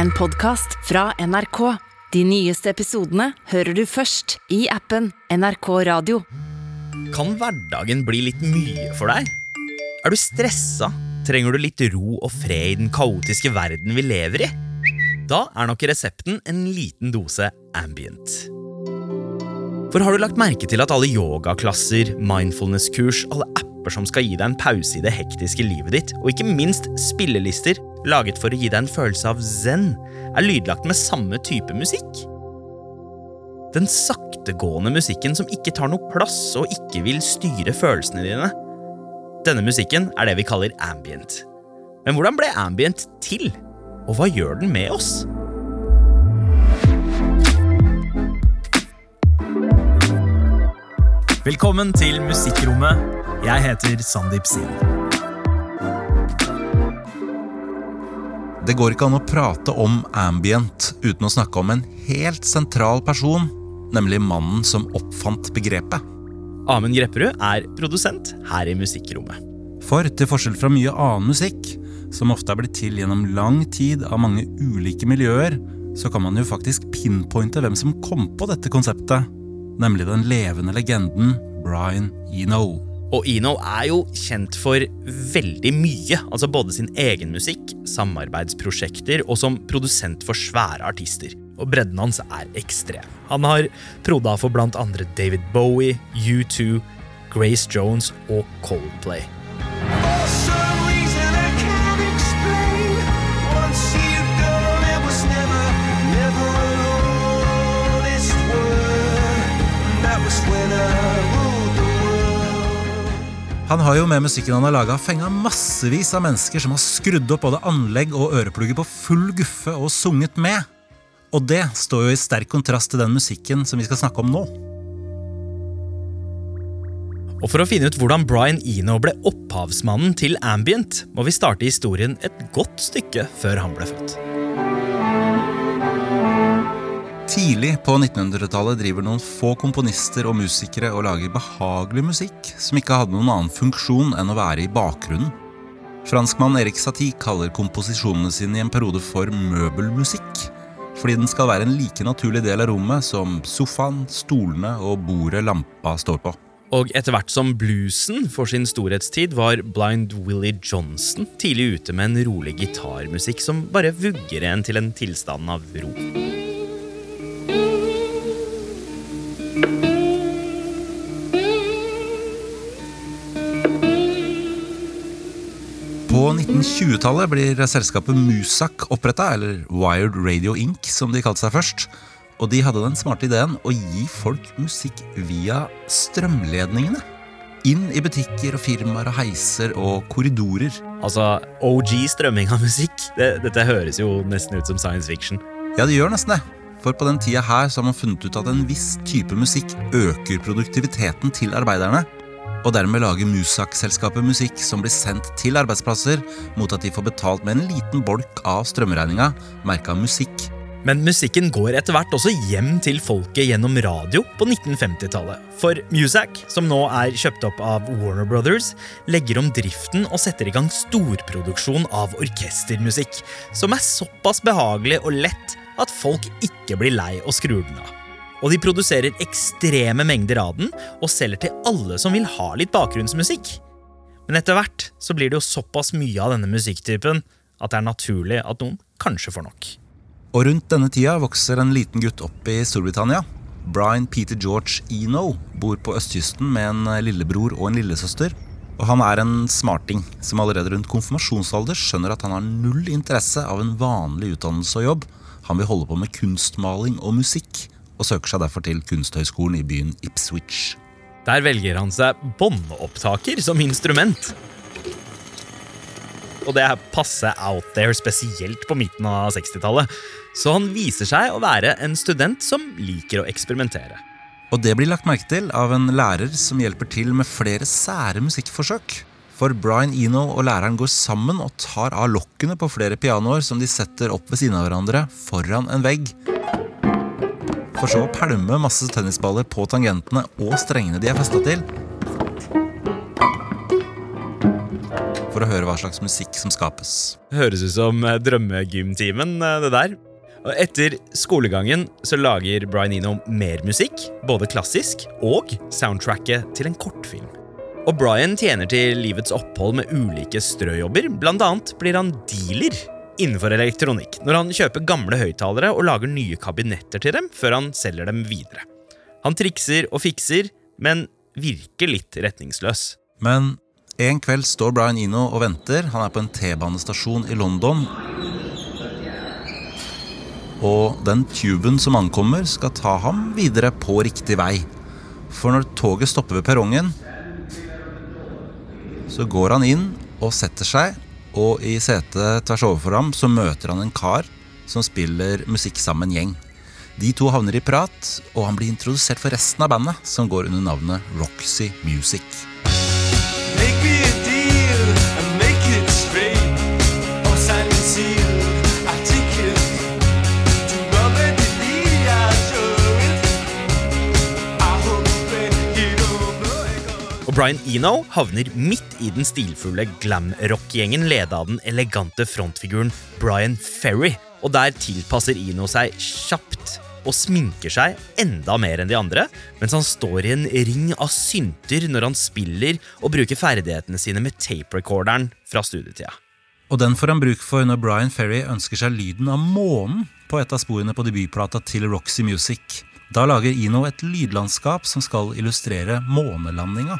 en podkast fra NRK. De nyeste episodene hører du først i appen NRK Radio. Kan hverdagen bli litt mye for deg? Er du stressa? Trenger du litt ro og fred i den kaotiske verden vi lever i? Da er nok resepten en liten dose ambient. For har du lagt merke til at alle yogaklasser, mindfulness-kurs, alle apper som skal gi deg en pause i det hektiske livet ditt, og ikke minst spillelister laget for å gi deg en følelse av zen, er lydlagt med samme type musikk? Den saktegående musikken som ikke tar noe plass og ikke vil styre følelsene dine. Denne musikken er det vi kaller ambient. Men hvordan ble ambient til? Og hva gjør den med oss? Velkommen til Musikkrommet. Jeg heter Sandeep Sin. Det går ikke an å prate om ambient uten å snakke om en helt sentral person, nemlig mannen som oppfant begrepet. Amund Grepperud er produsent her i Musikkrommet. For til forskjell fra mye annen musikk, som ofte er blitt til gjennom lang tid av mange ulike miljøer, så kan man jo faktisk pinpointe hvem som kom på dette konseptet, nemlig den levende legenden Brian Eno. Og Eno er jo kjent for veldig mye. altså Både sin egen musikk, samarbeidsprosjekter og som produsent for svære artister. Og bredden hans er ekstrem. Han har proda for blant andre David Bowie, U2, Grace Jones og Coldplay. Han har jo med musikken han har laga, fenga massevis av mennesker som har skrudd opp både anlegg og øreplugger på full guffe og sunget med. Og det står jo i sterk kontrast til den musikken som vi skal snakke om nå. Og For å finne ut hvordan Brian Eno ble opphavsmannen til ambient, må vi starte historien et godt stykke før han ble født. Tidlig på 1900-tallet driver noen få komponister og musikere og lager behagelig musikk som ikke hadde noen annen funksjon enn å være i bakgrunnen. Franskmann Erik Satie kaller komposisjonene sine i en periode for møbelmusikk, fordi den skal være en like naturlig del av rommet som sofaen, stolene og bordet lampa står på. Og etter hvert som bluesen for sin storhetstid, var Blind Willie Johnson tidlig ute med en rolig gitarmusikk som bare vugger en til en tilstand av ro. 1920-tallet blir selskapet Musak oppretta, eller Wired Radio Inc., som de kalte seg først. Og de hadde den smarte ideen å gi folk musikk via strømledningene. Inn i butikker og firmaer og heiser og korridorer. Altså, OG strømming av musikk. Det, dette høres jo nesten ut som science fiction. Ja, det gjør nesten det. For på den tida her så har man funnet ut at en viss type musikk øker produktiviteten til arbeiderne. Og dermed lager Musak-selskapet musikk som blir sendt til arbeidsplasser mot at de får betalt med en liten bolk av strømregninga merka musikk. Men musikken går etter hvert også hjem til folket gjennom radio på 1950-tallet. For Musak, som nå er kjøpt opp av Warner Brothers, legger om driften og setter i gang storproduksjon av orkestermusikk, som er såpass behagelig og lett at folk ikke blir lei og skrur den av. Og de produserer ekstreme mengder av den og selger til alle som vil ha litt bakgrunnsmusikk. Men etter hvert så blir det jo såpass mye av denne musikktypen at det er naturlig at noen kanskje får nok. Og rundt denne tida vokser en liten gutt opp i Storbritannia. Brian Peter George Eno bor på østkysten med en lillebror og en lillesøster. Og han er en smarting som allerede rundt konfirmasjonsalder skjønner at han har null interesse av en vanlig utdannelse og jobb. Han vil holde på med kunstmaling og musikk, og søker seg derfor til Kunsthøgskolen i byen Ipswich. Der velger han seg båndopptaker som instrument. Og det er passe out there, spesielt på midten av 60-tallet. Så han viser seg å være en student som liker å eksperimentere. Og det blir lagt merke til av en lærer som hjelper til med flere sære musikkforsøk. For Brian Eno og læreren går sammen og tar av lokkene på flere pianoer som de setter opp ved siden av hverandre foran en vegg. For så å pælme masse tennisballer på tangentene og strengene de er festa til. for å høre hva slags musikk som skapes. Høres ut som eh, drømmegymtimen, eh, det der. Og etter skolegangen så lager Brian Eno mer musikk, både klassisk og soundtracket til en kortfilm. Og Brian tjener til livets opphold med ulike strøjobber, blant annet blir han dealer innenfor elektronikk når han kjøper gamle høyttalere og lager nye kabinetter til dem før han selger dem videre. Han trikser og fikser, men virker litt retningsløs. Men en kveld står Brian Eno og venter. Han er på en T-banestasjon i London. Og den tuben som ankommer, skal ta ham videre på riktig vei. For når toget stopper ved perrongen, så går han inn og setter seg, og i setet tvers overfor ham så møter han en kar som spiller musikk sammen gjeng. De to havner i prat, og han blir introdusert for resten av bandet, som går under navnet Roxy Music. Og Brian Eno havner midt i den stilfulle glam-rock-gjengen leda av den elegante frontfiguren Brian Ferry. Og der tilpasser Eno seg kjapt og sminker seg enda mer enn de andre, mens han står i en ring av synter når han spiller og bruker ferdighetene sine med tape-recorderen fra studietida. Og den får han bruk for når Brian Ferry ønsker seg lyden av månen på et av sporene på debutplata til Roxy Music. Da lager Eno et lydlandskap som skal illustrere månelandinga.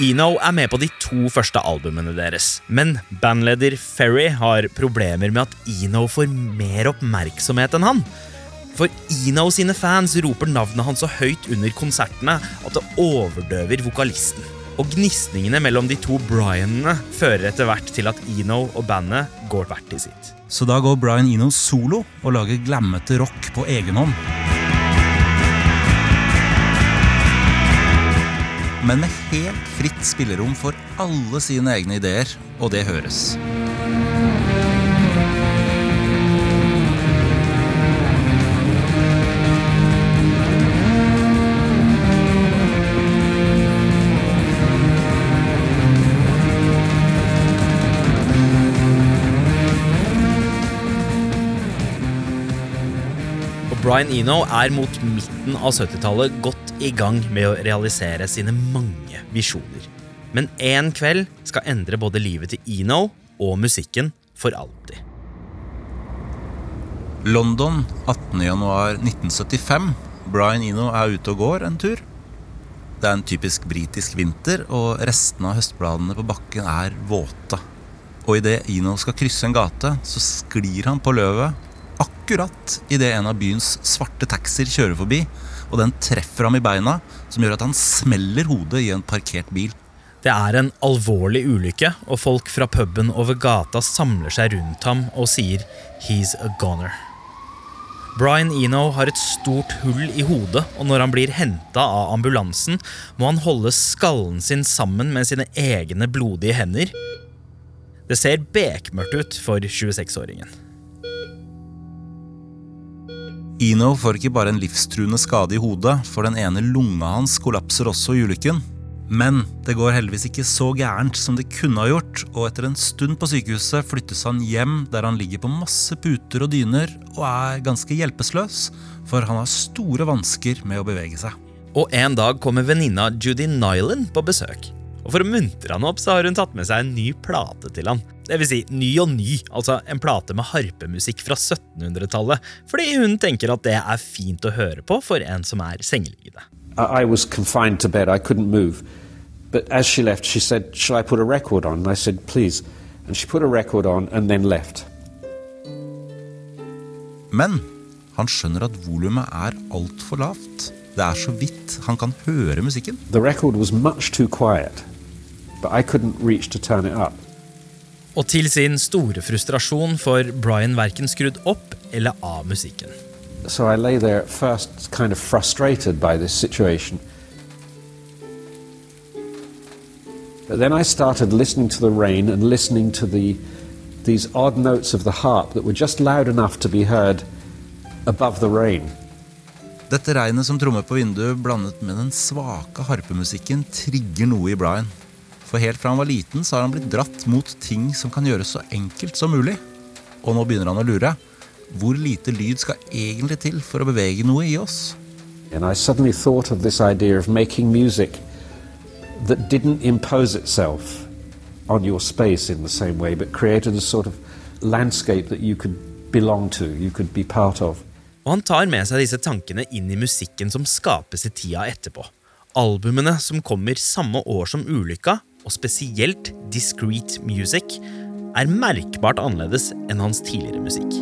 Eno er med på de to første albumene deres, men bandleder Ferry har problemer med at Eno får mer oppmerksomhet enn han. For Eno sine fans roper navnet hans så høyt under konsertene at det overdøver vokalisten. Og gnisningene mellom de to Brianene fører etter hvert til at Eno og bandet går hvert til sitt. Så da går Brian Eno solo og lager glammete rock på egen hånd. Men med helt fritt spillerom for alle sine egne ideer, og det høres. Brian Eno er mot midten av 70-tallet godt i gang med å realisere sine mange visjoner. Men én kveld skal endre både livet til Eno og musikken for alltid. London 18.1.1975. Brian Eno er ute og går en tur. Det er en typisk britisk vinter, og restene av høstbladene på bakken er våte. Og idet Eno skal krysse en gate, så sklir han på løvet akkurat idet en av byens svarte taxier kjører forbi, og den treffer ham i beina, som gjør at han smeller hodet i en parkert bil. Det er en alvorlig ulykke, og folk fra puben over gata samler seg rundt ham og sier 'he's a goner'. Brian Eno har et stort hull i hodet, og når han blir henta av ambulansen, må han holde skallen sin sammen med sine egne blodige hender. Det ser bekmørkt ut for 26-åringen. Eno får ikke bare en livstruende skade i hodet, for den ene lunga hans kollapser også i ulykken. Men det går heldigvis ikke så gærent som det kunne ha gjort, og etter en stund på sykehuset flyttes han hjem der han ligger på masse puter og dyner og er ganske hjelpeløs, for han har store vansker med å bevege seg. Og en dag kommer venninna Judy Nyland på besøk. Og For å muntre han opp så har hun tatt med seg en ny plate til han. Det vil si ny og ny, altså en plate med harpemusikk fra 1700-tallet. Fordi hun tenker at det er fint å høre på for en som er sengeliggende. I I was confined to bed. I couldn't move. But as she left, she said, Shall I put a record on? And I said, Please. And she put a record on and then left. Men han skjønner at volumet er altfor lavt. Det er så vidt han kan høre musikken. The record was much too quiet, but I couldn't reach to turn it up. Og til sin store frustrasjon får Brian verken skrudd opp eller av musikken. So I lay there first, kind of frustrated by this situation. But then I started listening to the rain and listening to the, these odd notes of the harp that were just loud enough to be heard above the rain. Dette regnet som trommer på vinduet blandet med den svake harpemusikken trigger noe i Brian. For helt fra han var liten så har han blitt dratt mot ting som kan gjøres så enkelt som mulig. Og nå begynner han å lure. Hvor lite lyd skal egentlig til for å bevege noe i oss? And I suddenly thought of this idea of making music that didn't impose itself on your space in the same way, but created a sort of landscape that you could belong to, you could be part of. Og han tar med seg disse tankene inn i musikken som skapes i tida etterpå. Albumene som kommer samme år som ulykka, og spesielt Discreet Music, er merkbart annerledes enn hans tidligere musikk.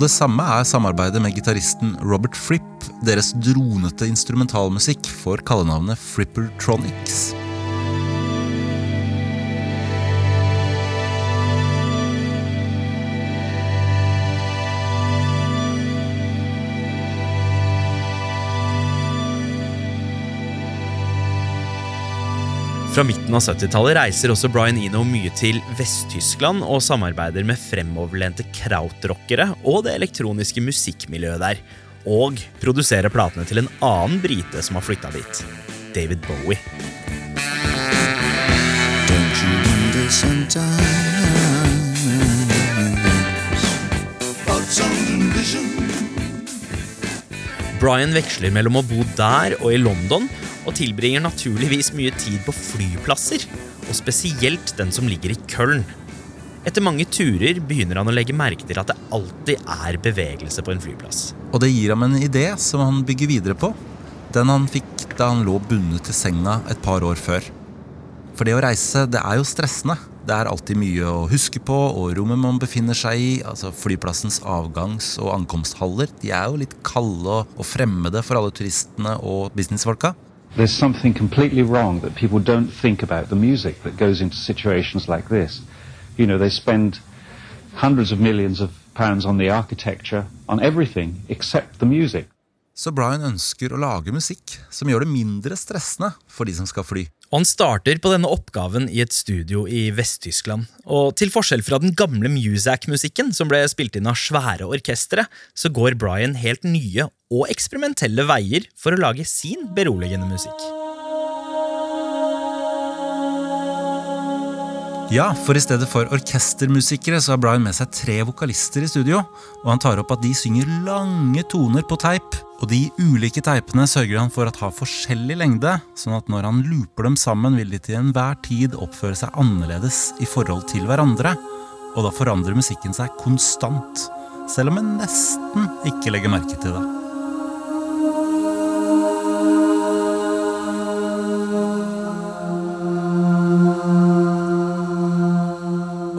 Og det samme er samarbeidet med gitaristen Robert Fripp. Deres dronete instrumentalmusikk får kallenavnet Frippertronics. Fra midten av 70-tallet reiser også Brian Eno mye til Vest-Tyskland og samarbeider med fremoverlente krautrockere og det elektroniske musikkmiljøet der. Og produserer platene til en annen brite som har flytta dit. David Bowie. Don't you wonder sometimes about some vision? Brian veksler mellom å bo der og i London, og tilbringer naturligvis mye tid på flyplasser, og spesielt den som ligger i Köln. Etter mange turer begynner han å legge merke til at det alltid er bevegelse på en flyplass. Og det gir ham en idé som han bygger videre på. Den han fikk da han lå bundet til senga et par år før. For det å reise, det er jo stressende. Det er alltid mye å huske på, og rommet man befinner seg i, altså flyplassens avgangs- og ankomsthaller, de er jo litt kalde og, fremmede for alle turistene og businessfolka. There's something completely wrong that people don't think about the music that goes into situations like this. You know, they spend hundreds of millions of pounds on the architecture, on everything except the music. Så Brian ønsker å lage musikk som gjør det mindre stressende for de som skal fly. Og han starter på denne oppgaven i et studio i Vest-Tyskland. Og til forskjell fra den gamle Muzak-musikken, som ble spilt inn av svære orkestre, så går Brian helt nye og eksperimentelle veier for å lage sin beroligende musikk. Ja, for i stedet for orkestermusikere så har Brian med seg tre vokalister i studio, og han tar opp at de synger lange toner på teip, og de ulike teipene sørger han for at har forskjellig lengde, sånn at når han looper dem sammen, vil de til enhver tid oppføre seg annerledes i forhold til hverandre, og da forandrer musikken seg konstant, selv om en nesten ikke legger merke til det.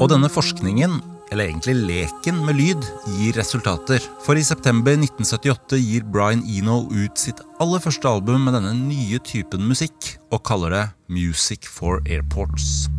Og denne forskningen, eller egentlig leken med lyd, gir resultater. For i september 1978 gir Brian Eno ut sitt aller første album med denne nye typen musikk, og kaller det Music for Airports.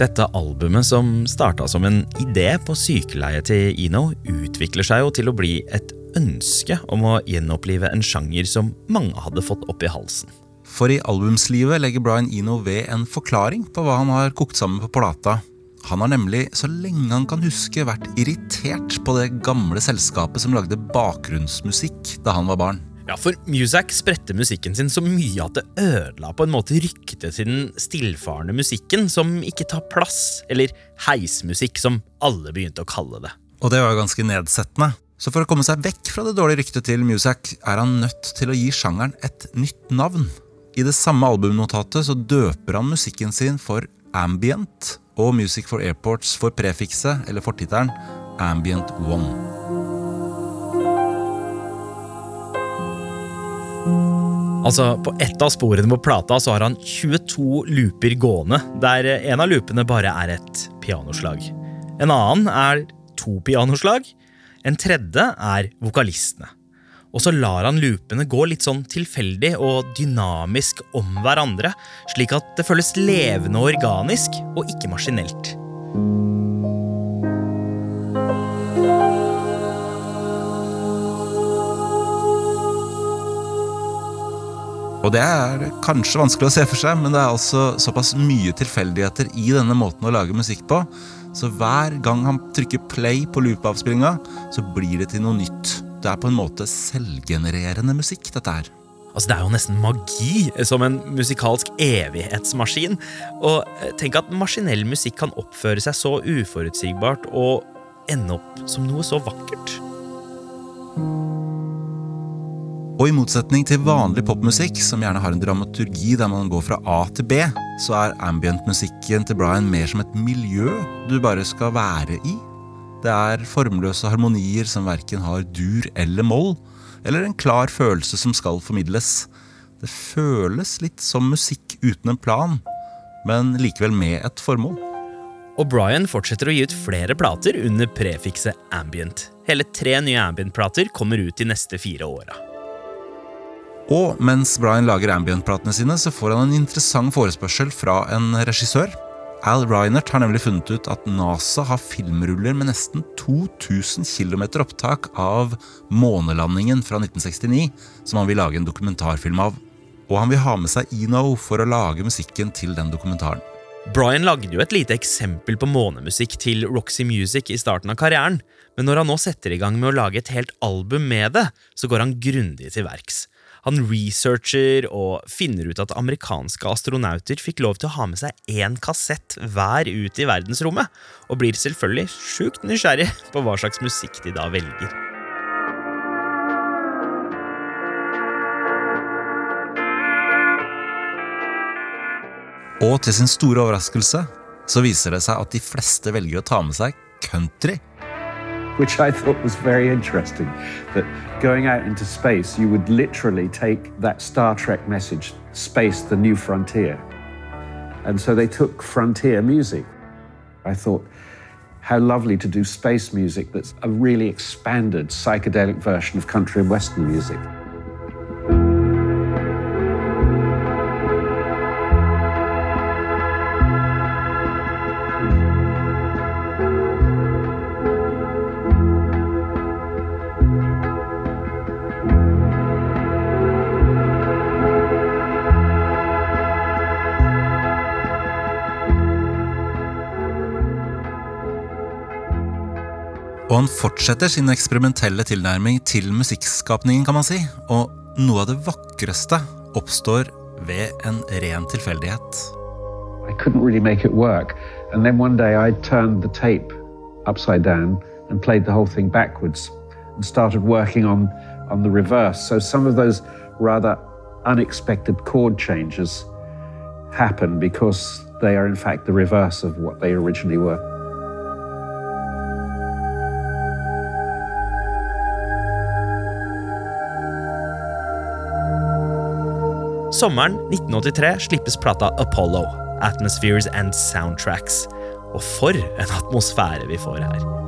Dette albumet, som starta som en idé på sykeleie til Ino, utvikler seg jo til å bli et ønske om å gjenopplive en sjanger som mange hadde fått opp i halsen. For i albumslivet legger Brian Ino ved en forklaring på hva han har kokt sammen på plata. Han har nemlig, så lenge han kan huske, vært irritert på det gamle selskapet som lagde bakgrunnsmusikk da han var barn. Ja, for Muzak spredte musikken sin så mye at det ødela på en måte ryktet til den stillfarende musikken som ikke tar plass, eller heismusikk, som alle begynte å kalle det. Og det var jo ganske nedsettende. Så for å komme seg vekk fra det dårlige ryktet til Muzak, er han nødt til å gi sjangeren et nytt navn. I det samme albumnotatet så døper han musikken sin for Ambient, og Music for Airports for prefikset, eller fortittelen, Ambient One. Altså, På ett av sporene på plata så har han 22 looper gående, der en av loopene bare er et pianoslag. En annen er to pianoslag. En tredje er vokalistene. Og så lar han loopene gå litt sånn tilfeldig og dynamisk om hverandre, slik at det føles levende og organisk, og ikke maskinelt. Og det er kanskje vanskelig å se for seg, men det er altså såpass mye tilfeldigheter i denne måten å lage musikk på. Så hver gang han trykker play på loopavspillinga, så blir det til noe nytt. Det er på en måte selvgenererende musikk, dette her. Altså, Det er jo nesten magi, som en musikalsk evighetsmaskin. Og eh, tenk at maskinell musikk kan oppføre seg så uforutsigbart og ende opp som noe så vakkert. Og i motsetning til vanlig popmusikk, som gjerne har en dramaturgi der man går fra A til B, så er ambient-musikken til Brian mer som et miljø du bare skal være i. Det er formløse harmonier som verken har dur eller moll, eller en klar følelse som skal formidles. Det føles litt som musikk uten en plan, men likevel med et formål. Og Brian fortsetter å gi ut flere plater under prefikset ambient. Hele tre nye ambient-plater kommer ut de neste fire åra. Og mens Brian lager ambient-platene sine, så får han en interessant forespørsel fra en regissør. Al Reinert har nemlig funnet ut at NASA har filmruller med nesten 2000 km opptak av månelandingen fra 1969, som han vil lage en dokumentarfilm av. Og han vil ha med seg Eno for å lage musikken til den dokumentaren. Brian lagde jo et lite eksempel på månemusikk til Roxy Music i starten av karrieren, men når han nå setter i gang med å lage et helt album med det, så går han grundig til verks. Han researcher og finner ut at amerikanske astronauter fikk lov til å ha med seg én kassett hver ut i verdensrommet, og blir selvfølgelig sjukt nysgjerrig på hva slags musikk de da velger. Og til sin store overraskelse så viser det seg at de fleste velger å ta med seg country. Which I thought was very interesting. That going out into space, you would literally take that Star Trek message, space, the new frontier. And so they took frontier music. I thought, how lovely to do space music that's a really expanded psychedelic version of country and western music. Og han fortsetter sin eksperimentelle tilnærming til musikkskapningen, kan man si. Og noe av det vakreste oppstår ved en ren tilfeldighet. I couldn't really make it work. And then one day I turned the tape upside down and played the whole thing backwards and started working on, on the reverse. So some of those rather unexpected chord changes happen because they are in fact the reverse of what they originally were. Sommeren 1983 slippes plata Apollo, Atmospheres and Soundtracks. Og for en atmosfære vi får her.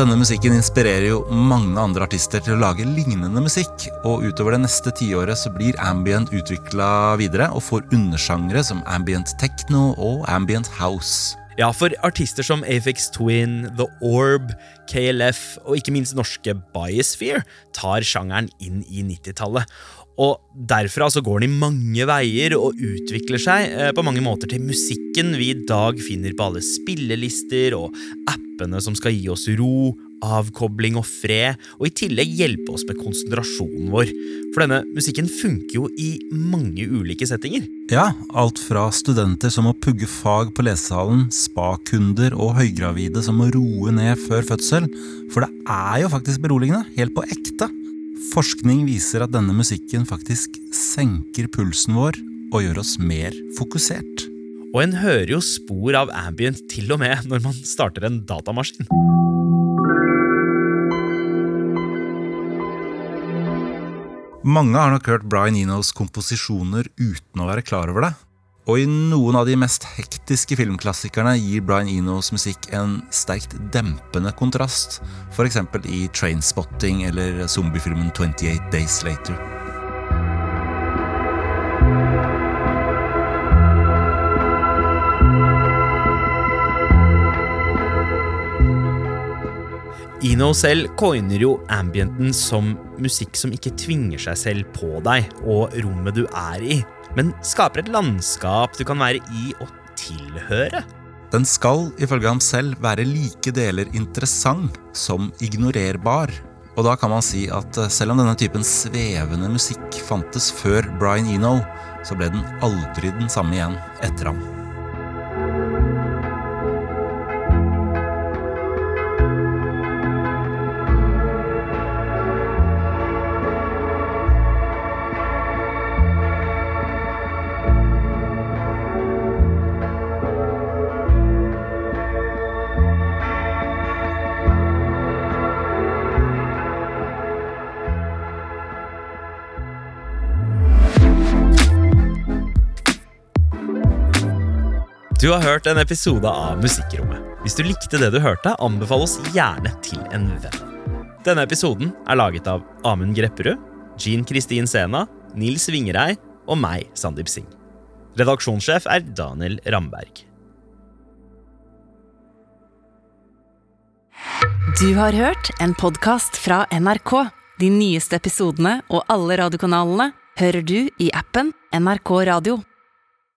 Denne musikken inspirerer jo mange andre artister til å lage lignende musikk, og utover det neste tiåret så blir ambient utvikla videre og får undersjangre som ambient techno og ambient house. Ja, for artister som Afix Twin, The Orb, KLF og ikke minst norske Biosphere tar sjangeren inn i 90-tallet. Og derfra så går den i mange veier og utvikler seg eh, på mange måter til musikken vi i dag finner på alle spillelister og appene som skal gi oss ro, avkobling og fred, og i tillegg hjelpe oss med konsentrasjonen vår. For denne musikken funker jo i mange ulike settinger. Ja, alt fra studenter som må pugge fag på lesesalen, spakunder og høygravide som må roe ned før fødsel. For det er jo faktisk beroligende, helt på ekte. Forskning viser at denne musikken faktisk senker pulsen vår og gjør oss mer fokusert. Og en hører jo spor av ambient til og med når man starter en datamaskin. Mange har nok hørt Brian Enos komposisjoner uten å være klar over det. Og i noen av de mest hektiske filmklassikerne gir Brian Enos musikk en sterkt dempende kontrast, f.eks. i Trainspotting eller zombiefilmen 28 Days Later. Eno selv coiner jo ambienten som musikk som ikke tvinger seg selv på deg og rommet du er i, men skaper et landskap du kan være i og tilhøre. Den skal ifølge ham selv være like deler interessant som ignorerbar. Og da kan man si at eh, selv om denne typen svevende musikk fantes før Brian Eno, så ble den aldri den samme igjen etter ham. Du har hørt en episode av Musikkrommet. Hvis du likte det du hørte, anbefal oss gjerne til en venn. Denne episoden er laget av Amund Grepperud, Jean Kristin Sena, Nils Vingerei og meg, Sandeep Singh. Redaksjonssjef er Daniel Ramberg. Du har hørt en podkast fra NRK. De nyeste episodene og alle radiokanalene hører du i appen NRK Radio.